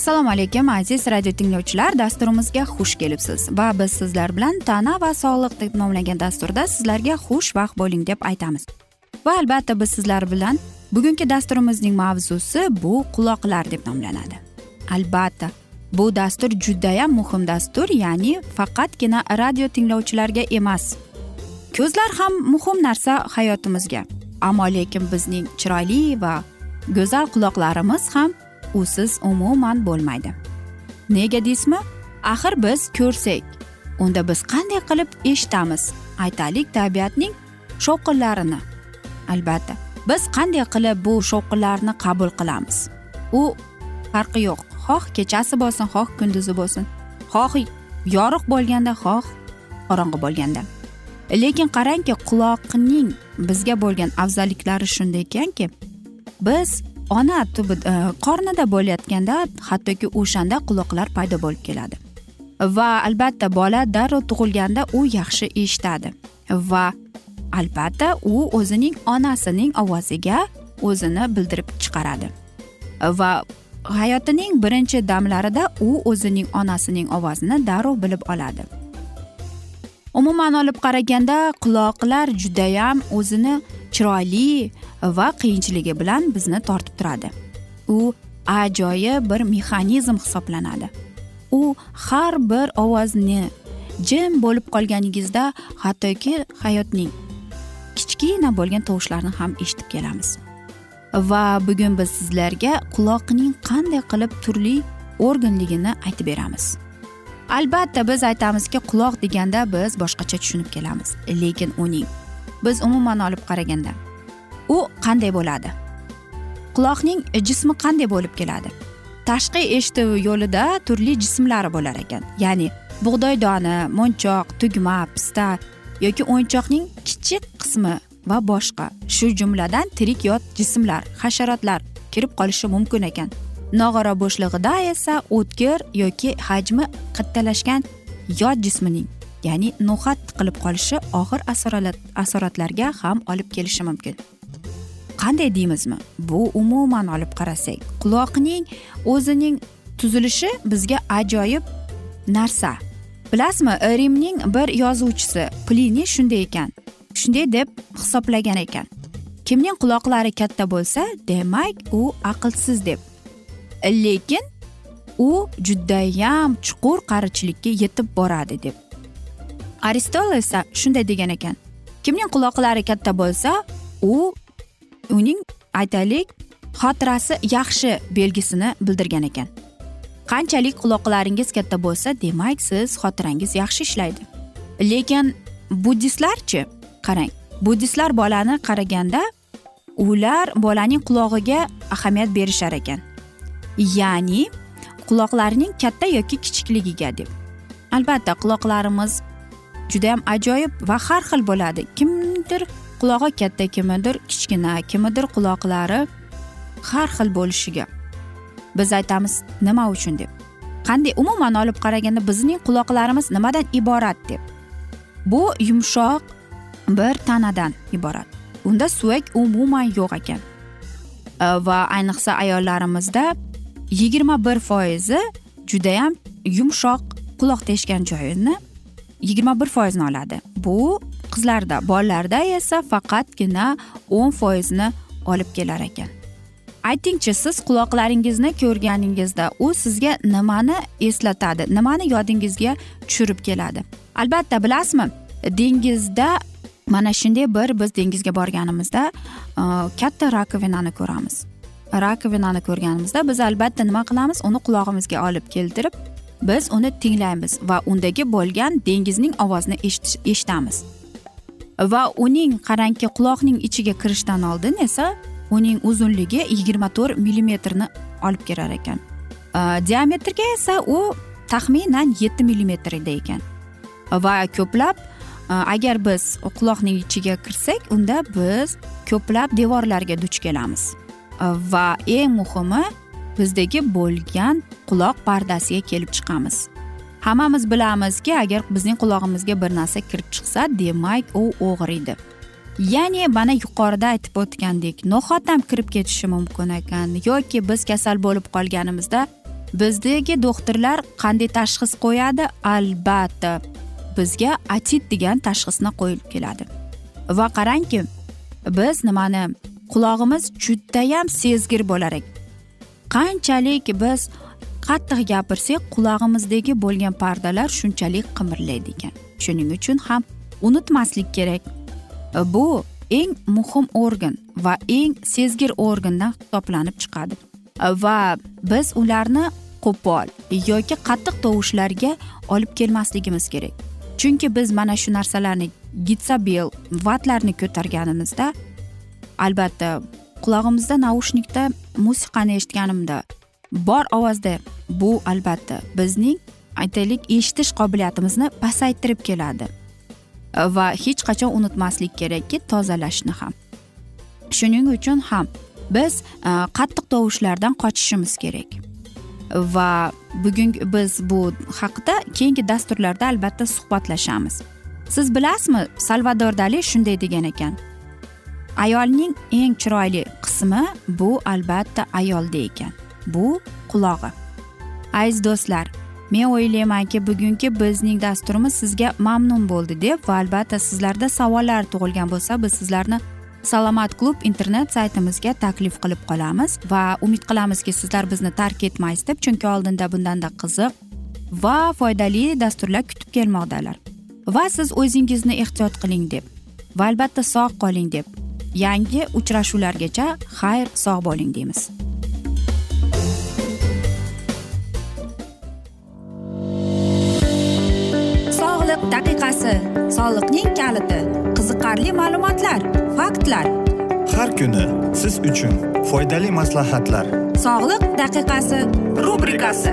assalomu alaykum aziz radio tinglovchilar. Dasturimizga xush kelibsiz. Va biz sizlar bilan tana va sog'liq deb nomlangan dasturda sizlarga xushvaqt bo'ling deb aytamiz. Va albatta biz sizlar bilan bugungi dasturimizning mavzusi bu quloqlar deb nomlanadi. Albatta bu dastur judayam muhim dastur ya'ni faqatgina radio tinglovchilarga emas. Ko'zlar ham muhim narsa hayotimizga. Ammo lekin bizning chiroyli va go'zal quloqlarimiz ham usiz umuman bo'lmaydi. Nega deysizmi? Axir biz ko'rsak unda biz qanday qilib eshitamiz? Aytaylik tabiatning shovqinlarini. Albatta biz qanday qilib bu shovqinlarni qabul qilamiz? U farqi yo'q. Xoh kechasi bo'lsin xoh kunduzi bo'lsin. Xoh yorug' bo'lganda xoh qorong'i bo'lganda. Lekin qarangki quloqning bizga bo'lgan afzalliklari shunda ekanki biz ona tubi e, qornida bo'layotganda hattoki o'shanda quloqlar paydo bo'lib keladi. Va albatta bola darrov tug'ilganda u yaxshi eshitadi. Va albatta u o'zining onasining ovoziga o'zini bildirib chiqaradi. Va hayotining birinchi damlarida u o'zining onasining ovozini darrov bilib oladi. Umuman olib qaraganda quloqlar judayam o'zini chiroyli va qiyinchiligi bilan bizni tortib turadi. U ajoyib bir mexanizm hisoblanadi. U har bir ovozni jim bo'lib qolganingizda hattoki hayotning kichkina bo'lgan tovushlarni ham eshitib kelamiz. Va bugun biz sizlarga quloqning qanday qilib turli organligini aytib beramiz. Albatta biz aytamizki quloq deganda biz boshqacha tushunib kelamiz lekin uning biz umuman olib qaraganda u qanday bo'ladi? Quloqning jismi qanday bo'lib keladi? Tashqi eshituv yo'lida turli jismlari bo'lar ekan. Ya'ni bug'doy doni mo'nchoq tugma pista yoki o'yinchoqning kichik qismi va boshqa. Shu jumladan tirik yot jismlar hasharotlar kirib qolishi mumkin ekan. Nog'ora bo'shlig'ida esa o'tkir yoki hajmi kattalashgan yot jismining ya'ni no'xat qilib qolishi og'ir asoratlarga ham olib kelishi mumkin. Qanday deymizmi? Bu umuman olib qarasak quloqning o'zining tuzilishi bizga ajoyib narsa. Bilasizmi rimning bir yozuvchisi pliniy shunday ekan shunday deb hisoblagan ekan. Kimning quloqlari katta bo'lsa demak u aqlsiz deb. Lekin u judayam chuqur qarichilikka yetib boradi deb. Aristotel esa shunday degan ekan. Kimning quloqlari katta bo'lsa u uning aytaylik xotirasi yaxshi belgisini bildirgan ekan. Qanchalik quloqlaringiz katta bo'lsa demak siz xotirangiz yaxshi ishlaydi. Lekin buddistlarchi qarang buddistlar bolani qaraganda ular bolaning qulog'iga ahamiyat berishar ekan. Ya'ni quloqlarining katta yoki kichikligiga deb. Albatta quloqlarimiz judayam ajoyib va har xil bo'ladi. Kim qulog'i katta kimidir kichkina kimidir quloqlari har xil bo'lishiga. Biz aytamiz nima uchun deb. Qanday umuman olib qaraganda bizning quloqlarimiz nimadan iborat deb. Bu yumshoq bir tanadan iborat. Unda suyak umuman yo'q ekan. Va ayniqsa ayollarimizda yigirma bir foizi judayam yumshoq quloq teshgan joyini yigirma bir foizni oladi. Bu qizlarda bolalarda esa faqatgina o'n foizni olib kelar ekan. Aytingchi siz quloqlaringizni ko'rganingizda u sizga nimani eslatadi nimani yodingizga tushirib keladi? Albatta bilasizmi dengizda mana shunday bir biz dengizga borganimizda katta rakovinani ko'ramiz. Rakovinani ko'rganimizda biz albatta nima qilamiz? Uni qulog'imizga olib keltirib biz uni tinglaymiz va undagi bo'lgan dengizning ovozini eshitamiz. Va uning qarangki quloqning ichiga kirishdan oldin esa uning uzunligi yigirma to'rt millimetrni olib kelar ekan. Diametrga esa u taxminan yetti millimetrda ekan. Va ko'plab agar biz quloqning ichiga kirsak unda biz ko'plab devorlarga duch kelamiz. Va eng muhimi bizdagi bo'lgan quloq pardasiga kelib chiqamiz. Hammamiz bilamizki agar bizning qulog'imizga bir narsa kirib chiqsa demak u o'g'riydi ya'ni mana yuqorida aytib o'tgandek nohotam kirib ketishi mumkin ekan yoki biz kasal bo'lib qolganimizda bizdagi doktorlar qanday tashxis qo'yadi? Albatta bizga atit degan tashxisni qo'yib keladi. Va qarangki biz nimani qulog'imiz judayam sezgir bo'lar ekan. Qanchalik biz qattiq gapirsak qulog'imizdagi bo'lgan pardalar shunchalik qimirlaydi ekan. Shuning uchun ham unutmaslik kerak. Bu eng muhim organ va eng sezgir organdan hisoblanib chiqadi. Va biz ularni qo'pol yoki qattiq tovushlarga olib kelmasligimiz kerak. Chunki biz mana shu narsalarni gitsabel vatlarni ko'targanimizda albatta qulog'imizda naushnikda musiqani eshitganimda bor ovozda bu albatta bizning aytaylik eshitish qobiliyatimizni pasaytirib keladi. Va hech qachon unutmaslik kerakki tozalashni ham. Shuning uchun ham biz e, qattiq tovushlardan qochishimiz kerak. Va bugun biz bu haqida keyingi dasturlarda albatta suhbatlashamiz. Siz bilasizmi salvador dali shunday degan ekan. Ayolning eng chiroyli qismi bu albatta ayolda ekan. Bu qulog'i. Aziz do'stlar men o'ylaymanki bugungi bizning dasturimiz sizga mamnun bo'ldi deb va albatta sizlarda savollar tug'ilgan bo'lsa biz sizlarni salomat klub internet saytimizga taklif qilib qolamiz va umid qilamizki sizlar bizni tark etmaysiz deb chunki oldinda bundanda qiziq va foydali dasturlar kutib kelmoqdalar. Va siz o'zingizni ehtiyot qiling deb va albatta sog' qoling deb yangi uchrashuvlargacha xayr sog' bo'ling deymiz. Sog'liq daqiqasi soliqning kaliti qiziqarli ma'lumotlar faktlar. Har kuni siz uchun foydali maslahatlar. Sog'liq daqiqasi rubrikasi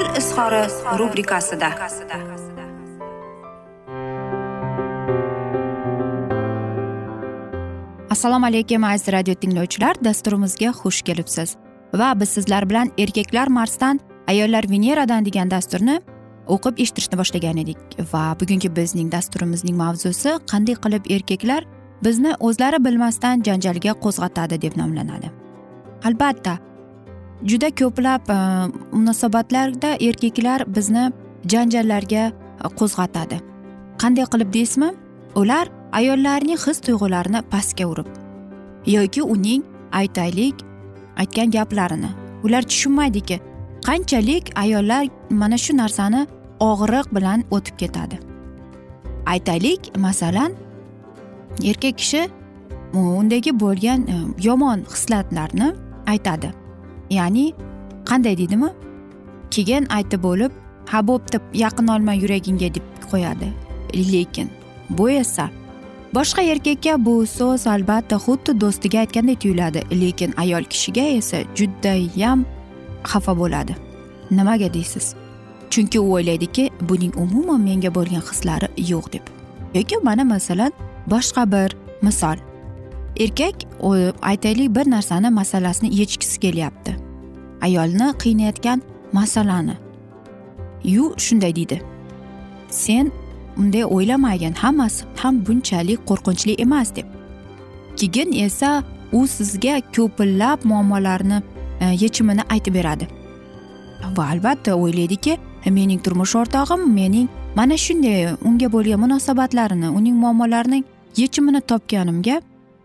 izhori rubrikasida. Assalomu alaykum aziz radio tinglovchilar. Dasturimizga xush kelibsiz. Va biz sizlar bilan erkaklar marsdan ayollar veneradan degan dasturni o'qib eshittirishni boshlagan edik. Va bugungi bizning dasturimizning mavzusi qanday qilib erkaklar bizni o'zlari bilmasdan janjalga qo'zg'atadi deb nomlanadi. Albatta juda ko'plab e, munosabatlarda erkaklar bizni janjallarga e, qo'zg'atadi. Qanday qilib deysizmi? Ular ayollarning his tuyg'ularini pastga urib yoki uning aytaylik aytgan gaplarini. Ular tushunmaydiki qanchalik ayollar mana shu narsani og'riq bilan o'tib ketadi. Aytaylik masalan erkak kishi undagi bo'lgan e, yomon xislatlarni aytadi. Ya'ni qanday deydimi? Keyin aytib bo'lib ha bo'pti yaqin olma yuragingga deb qo'yadi lekin bu esa boshqa erkakka bu so'z albatta xuddi do'stiga aytgandek tuyuladi. Lekin ayol kishiga esa judayam xafa bo'ladi. Nimaga deysiz? Chunki u o'ylaydiki buning umuman menga bo'lgan hislari yo'q deb. Yoki mana masalan boshqa bir misol. Erkak aytaylik bir narsani masalasini yechgisi kelyapti ayolni qiynayotgan masalani yu shunday deydi. Sen unday o'ylamagin hammasi ham bunchalik qo'rqinchli emas deb. Keyin esa u sizga ko'pillab muammolarni e, yechimini aytib beradi. Va albatta o'ylaydiki mening turmush o'rtog'im mening mana shunday unga bo'lgan munosabatlarini uning muammolarining yechimini topganimga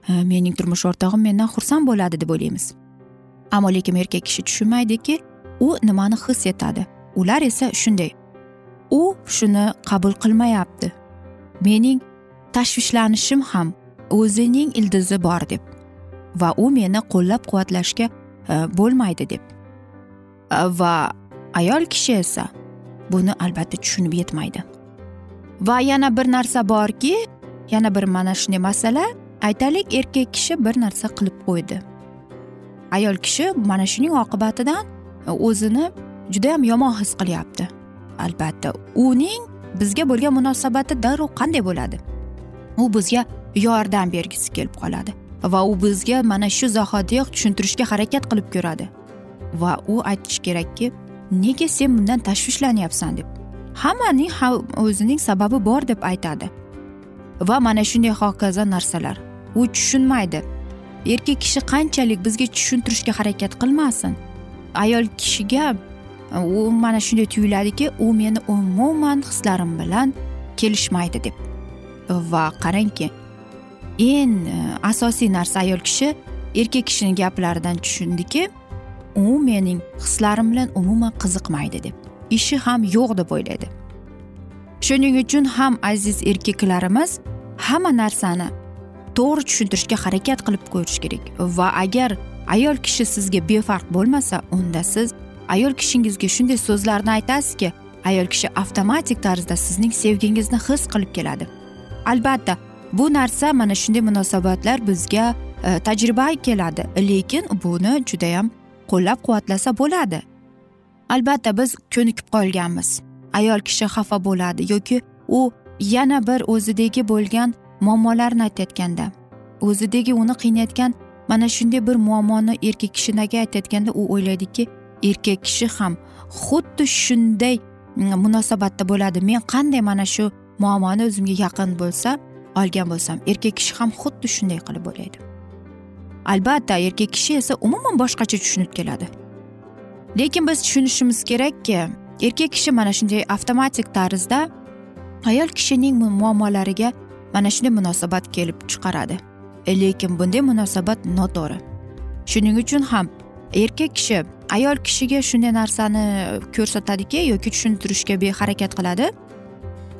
e, mening turmush o'rtog'im mendan xursand bo'ladi deb o'ylaymiz. Ammo lekin erkak kishi tushunmaydiki u nimani his etadi. Ular esa shunday. U shuni qabul qilmayapti. Mening tashvishlanishim ham o'zining ildizi bor deb va u meni qo'llab quvvatlashga e, bo'lmaydi deb. E, va ayol kishi esa buni albatta tushunib yetmaydi. Va yana bir narsa borki yana bir mana shunday masala. Aytaylik erkak kishi bir narsa qilib qo'ydi. Ayol kishi mana shuning oqibatidan o'zini judayam yomon his qilyapti. Albatta uning bizga bo'lgan munosabati darrov qanday bo'ladi? U bizga yordam bergisi kelib qoladi va u bizga mana shu zahotiyoq tushuntirishga harakat qilib ko'radi. Va u aytishi kerakki nega sen bundan tashvishlanyapsan deb. Hammaning o'zining sababi bor deb aytadi. Va mana shunday hokazo narsalar. U tushunmaydi. Erkak kishi qanchalik bizga tushuntirishga harakat qilmasin. Ayol kishiga e, u mana shunday tuyuladiki u meni umuman hislarim bilan kelishmaydi deb. Va qarangki eng e, asosiy narsa ayol kishi erkak kishining gaplaridan tushundiki u mening hislarim bilan umuman qiziqmaydi deb. Ishi ham yo'q deb o'ylaydi. Shuning uchun ham aziz erkaklarimiz hamma narsani to'g'ri tushuntirishga harakat qilib ko'rish kerak. Va agar ayol kishi sizga befarq bo'lmasa unda siz ayol kishingizga shunday so'zlarni aytasizki ayol kishi avtomatik tarzda sizning sevgingizni his qilib keladi. Albatta bu narsa mana shunday munosabatlar bizga e, tajriba keladi lekin buni judayam qo'llab quvvatlasa bo'ladi. Albatta biz ko'nikib qolganmiz. Ayol kishi xafa bo'ladi yoki u yana bir o'zidagi bo'lgan muammolarni aytayotganda o'zidagi uni qiynayotgan mana shunday bir muammoni erkak kishiga aytayotganda u o'ylaydiki erkak kishi ham xuddi shunday mm, munosabatda bo'ladi. Men qanday mana shu muammoni o'zimga yaqin bo'lsa olgan bo'lsam erkak kishi ham xuddi shunday qilib o'ylaydi. Albatta erkak kishi esa umuman boshqacha tushunib keladi. Lekin biz tushunishimiz kerakki erkak kishi mana shunday avtomatik tarzda ayol kishining muammolariga mana shunday munosabat kelib chiqaradi. E, lekin bunday munosabat noto'g'ri. Shuning uchun ham erkak kishi ayol kishiga shunday narsani ko'rsatadiki yoki tushuntirishga harakat qiladi.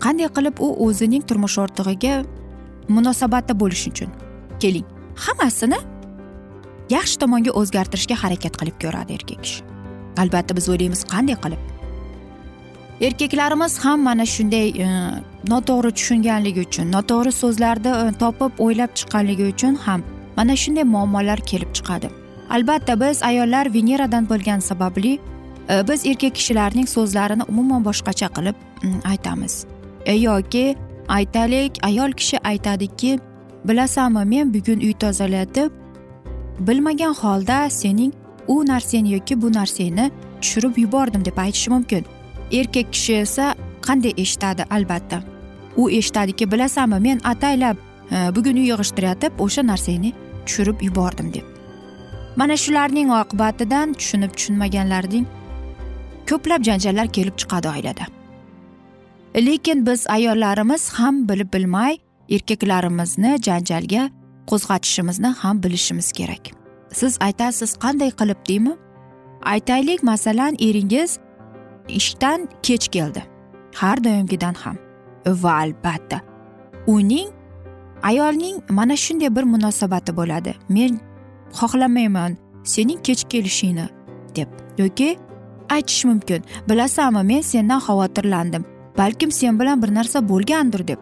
Qanday qilib u o'zining turmush o'rtog'iga munosabatda bo'lish uchun? Keling hammasini yaxshi tomonga o'zgartirishga harakat qilib ko'radi erkak kishi. Albatta biz o'ylaymiz qanday qilib. Erkaklarimiz ham mana shunday e, noto'g'ri tushunganligi uchun noto'g'ri so'zlarni e, topib o'ylab chiqqanligi uchun ham mana shunday muammolar kelib chiqadi. Albatta biz ayollar veneradan bo'lgani sababli e, biz erkak kishilarning so'zlarini umuman boshqacha qilib aytamiz. E, yoki aytaylik ayol kishi aytadiki bilasanmi men bugun uy tozalatib bilmagan holda sening u narsani yoki bu narsangni tushirib yubordim deb aytishi mumkin. Erkak kishi esa qanday eshitadi albatta. U eshitadiki bilasanmi men ataylab e, bugun uy yig'ishtiryotib o'sha narsangni tushirib yubordim deb. Mana shularning oqibatidan tushunib tushunmaganlarning ko'plab janjallar kelib chiqadi oilada. Lekin biz ayollarimiz ham bilib bilmay erkaklarimizni janjalga qo'zg'atishimizni ham bilishimiz kerak. Siz aytasiz qanday qilib deymi? Aytaylik masalan eringiz ishdan kech keldi. Har doimgidan ham. Va albatta uning ayolning mana shunday bir munosabati bo'ladi. Men xohlamayman sening kech kelishingni deb yoki aytish mumkin. Bilasanmi men sendan xavotirlandim balkim sen bilan bir narsa bo'lgandir deb.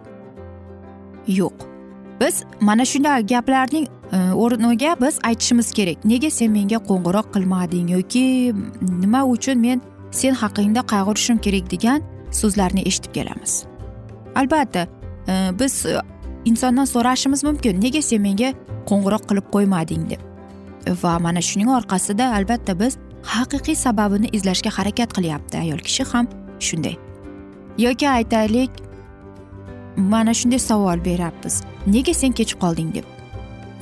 Yo'q. Biz mana shunday gaplarning e, o'rniga biz aytishimiz kerak. Nega sen menga qo'ng'iroq qilmading yoki nima uchun men sen haqingda qayg'urishim kerak degan so'zlarni eshitib kelamiz. Albatta e, biz e, insondan so'rashimiz mumkin. Nega sen menga qo'ng'iroq qilib qo'ymading deb? Va mana shuning orqasida albatta biz haqiqiy sababini izlashga harakat qilyapti. Ayol kishi ham shunday. Yoki aytaylik mana shunday savol beryapmiz nega sen kech qolding deb?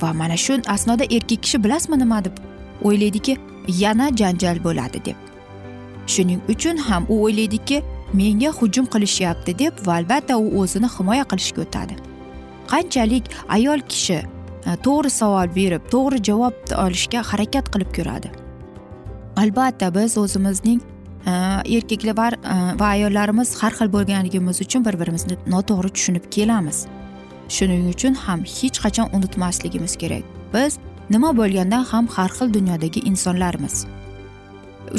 Va mana shu asnoda erkak kishi bilasizmi nima deb? O'ylaydiki yana janjal bo'ladi deb. Shuning uchun ham u o'ylaydiki menga hujum qilishyapti deb va albatta u o'zini himoya qilishga o'tadi. Qanchalik ayol kishi e, to'g'ri savol berib to'g'ri javob olishga harakat qilib ko'radi. Albatta biz o'zimizning e, erkaklar e, va ayollarimiz har xil bo'lganligimiz uchun bir birimizni noto'g'ri tushunib kelamiz. Shuning uchun ham hech qachon unutmasligimiz kerak. Biz nima bo'lganda ham har xil dunyodagi insonlarmiz.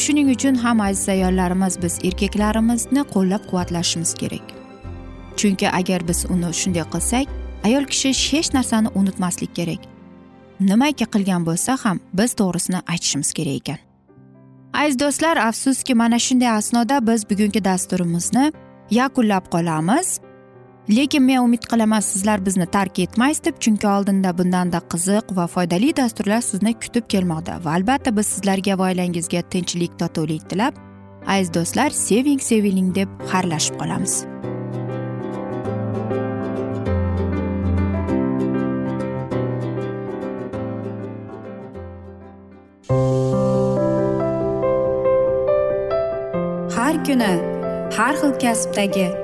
Shuning uchun ham aziz ayollarimiz biz erkaklarimizni qo'llab quvvatlashimiz kerak. Chunki agar biz uni shunday qilsak ayol kishi hech narsani unutmaslik kerak. Nimaki qilgan bo'lsa ham biz to'g'risini aytishimiz kerak ekan. Aziz do'stlar afsuski mana shunday asnoda biz bugungi dasturimizni yakunlab qolamiz. Lekin men umid qilaman sizlar bizni tark etmaysiz deb chunki oldinda bundanda qiziq va foydali dasturlar sizni kutib kelmoqda va albatta biz sizlarga va oilangizga tinchlik totuvlik tilab aziz do'stlar seving seviling deb xayrlashib qolamiz. Har kuni har xil kasbdagi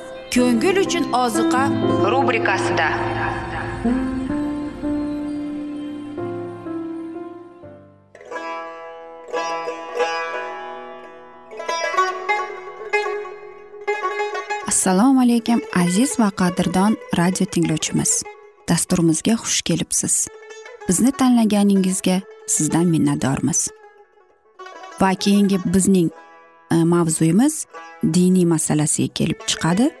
ko'ngil uchun oziqa rubrikasida. Assalomu alaykum aziz va qadrdon radio tinglovchimiz. Dasturimizga xush kelibsiz. Bizni tanlaganingizga sizdan minnatdormiz. Va keyingi bizning e, mavzuyimiz diniy masalasiga kelib chiqadi.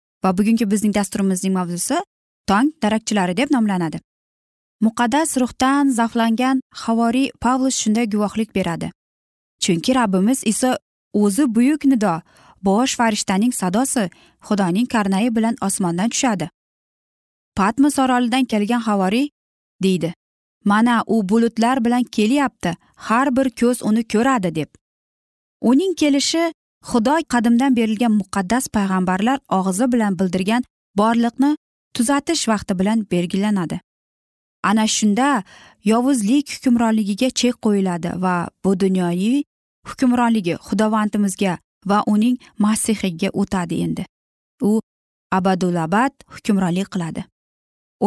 Va bugungi bizning dasturimizning mavzusi tong darakchilari deb nomlanadi. Muqaddas ruhdan zavqlangan havoriy pavlus shunday guvohlik beradi. Chunki rabbimiz iso o'zi buyuk nido bosh farishtaning sadosi xudoning karnayi bilan osmondan tushadi. Patmos orolidan kelgan havoriy deydi mana u bulutlar bilan kelyapti har bir ko'z uni ko'radi deb. Uning kelishi xudo qadimdan berilgan muqaddas payg'ambarlar og'zi bilan bildirgan borliqni tuzatish vaqti bilan belgilanadi. Ana shunda yovuzlik hukmronligiga chek qo'yiladi va bu dunyoviy hukmronligi xudovandimizga va uning masihiga o'tadi endi. U abadulabad hukmronlik qiladi.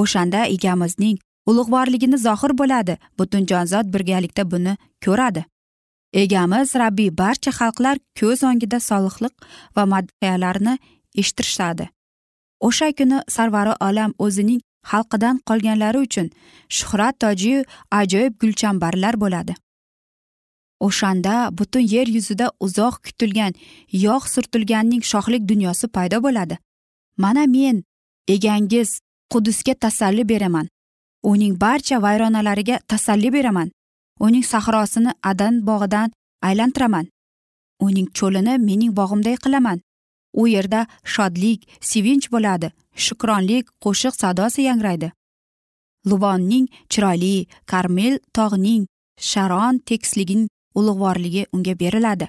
O'shanda egamizning ulug'vorligini zohir bo'ladi. Butun jonzot birgalikda buni ko'radi. Egamiz rabbiy barcha xalqlar ko'z o'ngida solihlik va madhiyalarni eshittirishadi. O'sha kuni sarvari olam o'zining xalqidan qolganlari uchun shuhrat tojiyu ajoyib gulchambarlar bo'ladi. O'shanda butun yer yuzida uzoq kutilgan yog' surtilganning shohlik dunyosi paydo bo'ladi. Mana men egangiz qudusga tasalli beraman. Uning barcha vayronalariga tasalli beraman. Uning sahrosini adan bog'idan aylantiraman. Uning cho'lini mening bog'imday qilaman. U yerda shodlik sevinch bo'ladi shukronlik qo'shiq sadosi yangraydi. Luvonning chiroyli karmel tog'ning sharon tekisligining ulug'vorligi unga beriladi.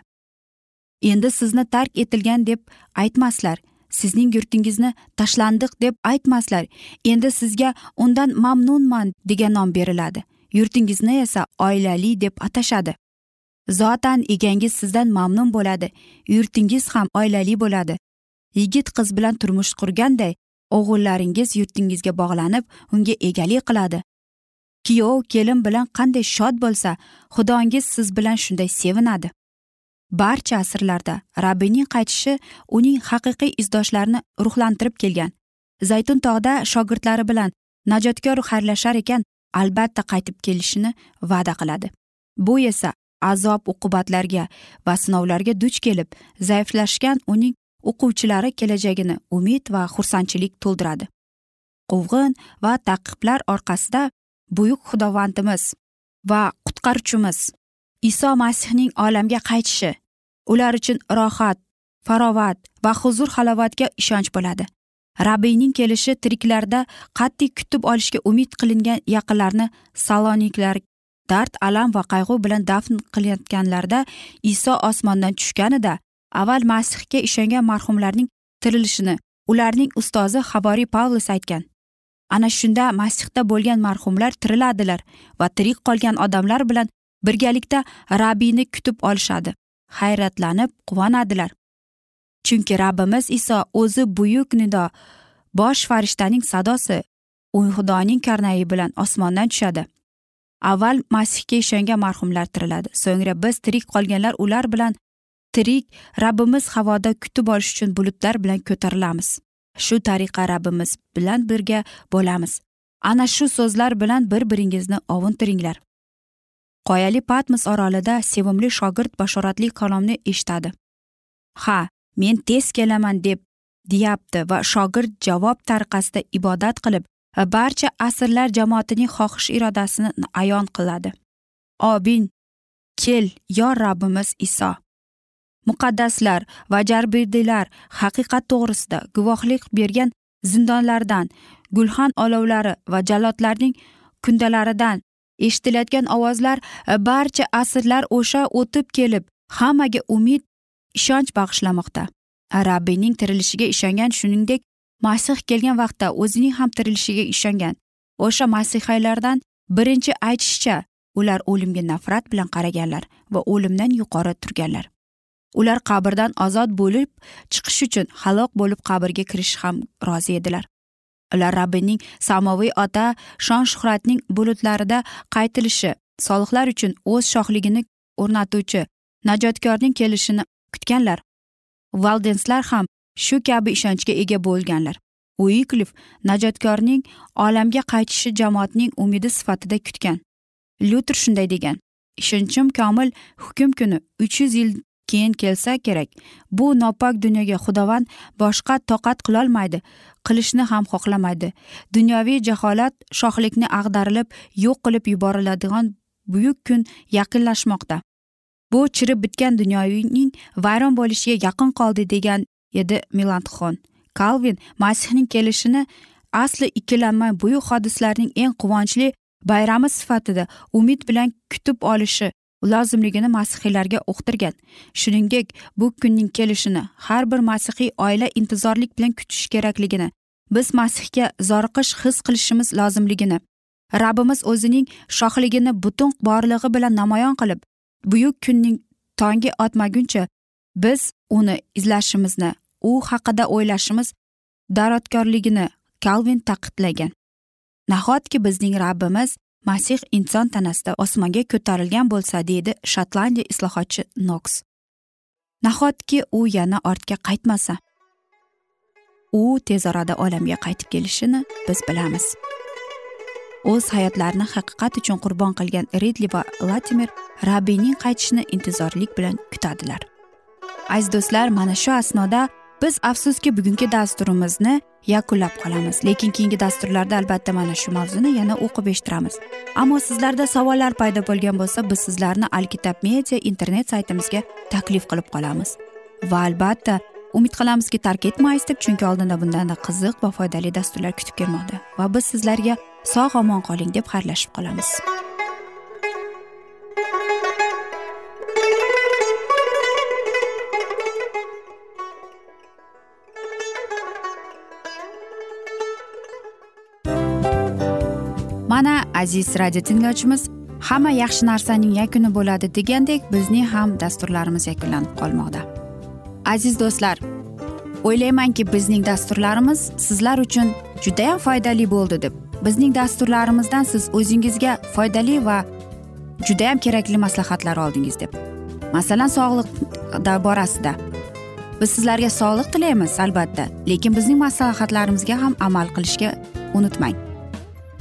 Endi sizni tark etilgan deb aytmaslar sizning yurtingizni tashlandiq deb aytmaslar endi sizga undan mamnunman degan nom beriladi. Yurtingizni esa oilali deb atashadi. Zotan egangiz sizdan mamnun bo'ladi yurtingiz ham oilali bo'ladi. Yigit qiz bilan turmush qurganday o'g'illaringiz yurtingizga bog'lanib unga egalik qiladi. Kuyov kelin bilan qanday shod bo'lsa xudongiz siz bilan shunday sevinadi. Barcha asrlarda rabbiyning qaytishi uning haqiqiy izdoshlarini ruhlantirib kelgan. Zaytun tog'da shogirdlari bilan najotkor xayrlashar ekan albatta qaytib kelishini va'da qiladi. Bu esa azob uqubatlarga va sinovlarga duch kelib zaiflashgan uning o'quvchilari kelajagini umid va xursandchilik to'ldiradi. Quvg'in va taqiblar orqasida buyuk xudovandimiz va qutqaruvchimiz iso masihning olamga qaytishi ular uchun rohat farovat va huzur halovatga ishonch bo'ladi. Rabbiyning kelishi tiriklarda qat'iy kutib olishga umid qilingan yaqinlarni saloniklar dard alam va qayg'u bilan dafn qilayotganlarida iso osmondan tushganida avval masihga ishongan marhumlarning tirilishini ularning ustozi havoriy pavlos aytgan. Ana shunda masihda bo'lgan marhumlar tiriladilar va tirik qolgan odamlar bilan birgalikda rabbiyni kutib olishadi. Hayratlanib quvonadilar. Chunki rabbimiz iso o'zi buyuk nido bosh farishtaning sadosi u xudoning karnayi bilan osmondan tushadi. Avval masihga ishongan marhumlar tiriladi. So'ngra biz tirik qolganlar ular bilan tirik rabbimiz havoda kutib olish uchun bulutlar bilan ko'tarilamiz. Shu tariqa rabbimiz bilan birga bo'lamiz. Ana shu so'zlar bilan bir biringizni ovuntiringlar. Qoyali patmos orolida sevimli shogird bashoratli kalomni eshitadi. Ha men tez kelaman deb deyapti va shogird javob tariqasida ibodat qilib barcha asrlar jamoatining xohish irodasini ayon qiladi. Obin kel yo rabbimiz iso. Muqaddaslar va jarbiydilar haqiqat to'g'risida guvohlik bergan zindonlardan gulxan olovlari va jallodlarning kundalaridan eshitilayotgan ovozlar barcha asrlar o'sha o'tib kelib hammaga umid ishonch bag'ishlamoqda. Rabbiyning tirilishiga ishongan shuningdek masih kelgan vaqtda o'zining ham tirilishiga ishongan. O'sha masihaylardan birinchi aytishicha ular o'limga nafrat bilan qaraganlar va o'limdan yuqori turganlar. Ular qabrdan ozod bo'lib chiqish uchun halok bo'lib qabrga kirish ham rozi edilar. Ular rabbiyning samoviy ota shon shuhratning bulutlarida qaytilishi solihlar uchun o'z shohligini o'rnatuvchi najotkorning kelishini kutganlar. Valdenslar ham shu kabi ishonchga ega bo'lganlar. Uiklif najotkorning olamga qaytishi jamoatning umidi sifatida kutgan. Lyuter shunday degan ishonchim komil hukm kuni uch yuz yil keyin kelsa kerak. Bu nopok dunyoga xudovand boshqa toqat qilolmaydi qilishni ham xohlamaydi. Dunyoviy jaholat shohlikni ag'darilib yo'q qilib yuboriladigan buyuk kun yaqinlashmoqda. Bu chirib bitgan dunyoning vayron bo'lishiga yaqin qoldi degan edi milandxon kalvin masihning kelishini asli ikkilanmay buyuk hodislarning eng quvonchli bayrami sifatida umid bilan kutib olishi lozimligini masihiylarga uqtirgan. Shuningdek bu kunning kelishini har bir masihiy oila intizorlik bilan kutish kerakligini biz masihga zoriqish his qilishimiz lozimligini rabbimiz o'zining shohligini butun borlig'i bilan namoyon qilib buyuk kunning tongi otmaguncha biz uni izlashimizni u haqida o'ylashimiz darodkorligini kalvin taqidlagan nahotki bizning rabbimiz masih inson tanasida osmonga ko'tarilgan bo'lsa deydi shotlandiya islohotchi noks nahotki u yana ortga qaytmasa u tez orada olamga qaytib kelishini biz bilamiz. O'z hayotlarini haqiqat uchun qurbon qilgan ridli va latimer rabbiyning qaytishini intizorlik bilan kutadilar. Aziz do'stlar mana shu asnoda biz afsuski bugungi dasturimizni yakunlab qolamiz. Lekin keyingi dasturlarda albatta mana shu mavzuni yana o'qib eshittiramiz. Ammo sizlarda savollar paydo bo'lgan bo'lsa biz sizlarni alkitab media internet saytimizga taklif qilib qolamiz. Va albatta umid qilamizki tark etmaysiz deb chunki oldinda bundanda qiziq va foydali dasturlar kutib kelmoqda. Va biz sizlarga sog' omon qoling deb xayrlashib qolamiz. Mana aziz radio tinglovchimiz hamma yaxshi narsaning yakuni bo'ladi degandek bizning ham dasturlarimiz yakunlanib qolmoqda. Aziz do'stlar o'ylaymanki bizning dasturlarimiz sizlar uchun judayam foydali bo'ldi deb bizning dasturlarimizdan siz o'zingizga foydali va judayam kerakli maslahatlar oldingiz deb. Masalan sog'liq borasida biz sizlarga sog'liq tilaymiz albatta lekin bizning maslahatlarimizga ham amal qilishga unutmang.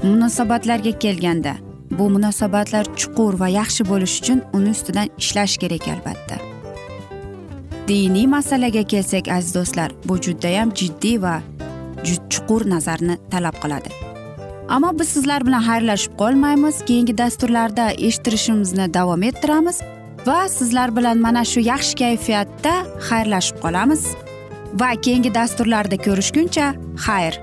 Munosabatlarga kelganda bu munosabatlar chuqur va yaxshi bo'lishi uchun uni ustidan ishlash kerak albatta. Diniy masalaga kelsak aziz do'stlar bu judayam jiddiy va chuqur nazarni talab qiladi. Ammo biz sizlar bilan xayrlashib qolmaymiz. Keyingi dasturlarda eshittirishimizni davom ettiramiz va sizlar bilan mana shu yaxshi kayfiyatda xayrlashib qolamiz. Va keyingi dasturlarda ko'rishguncha xayr.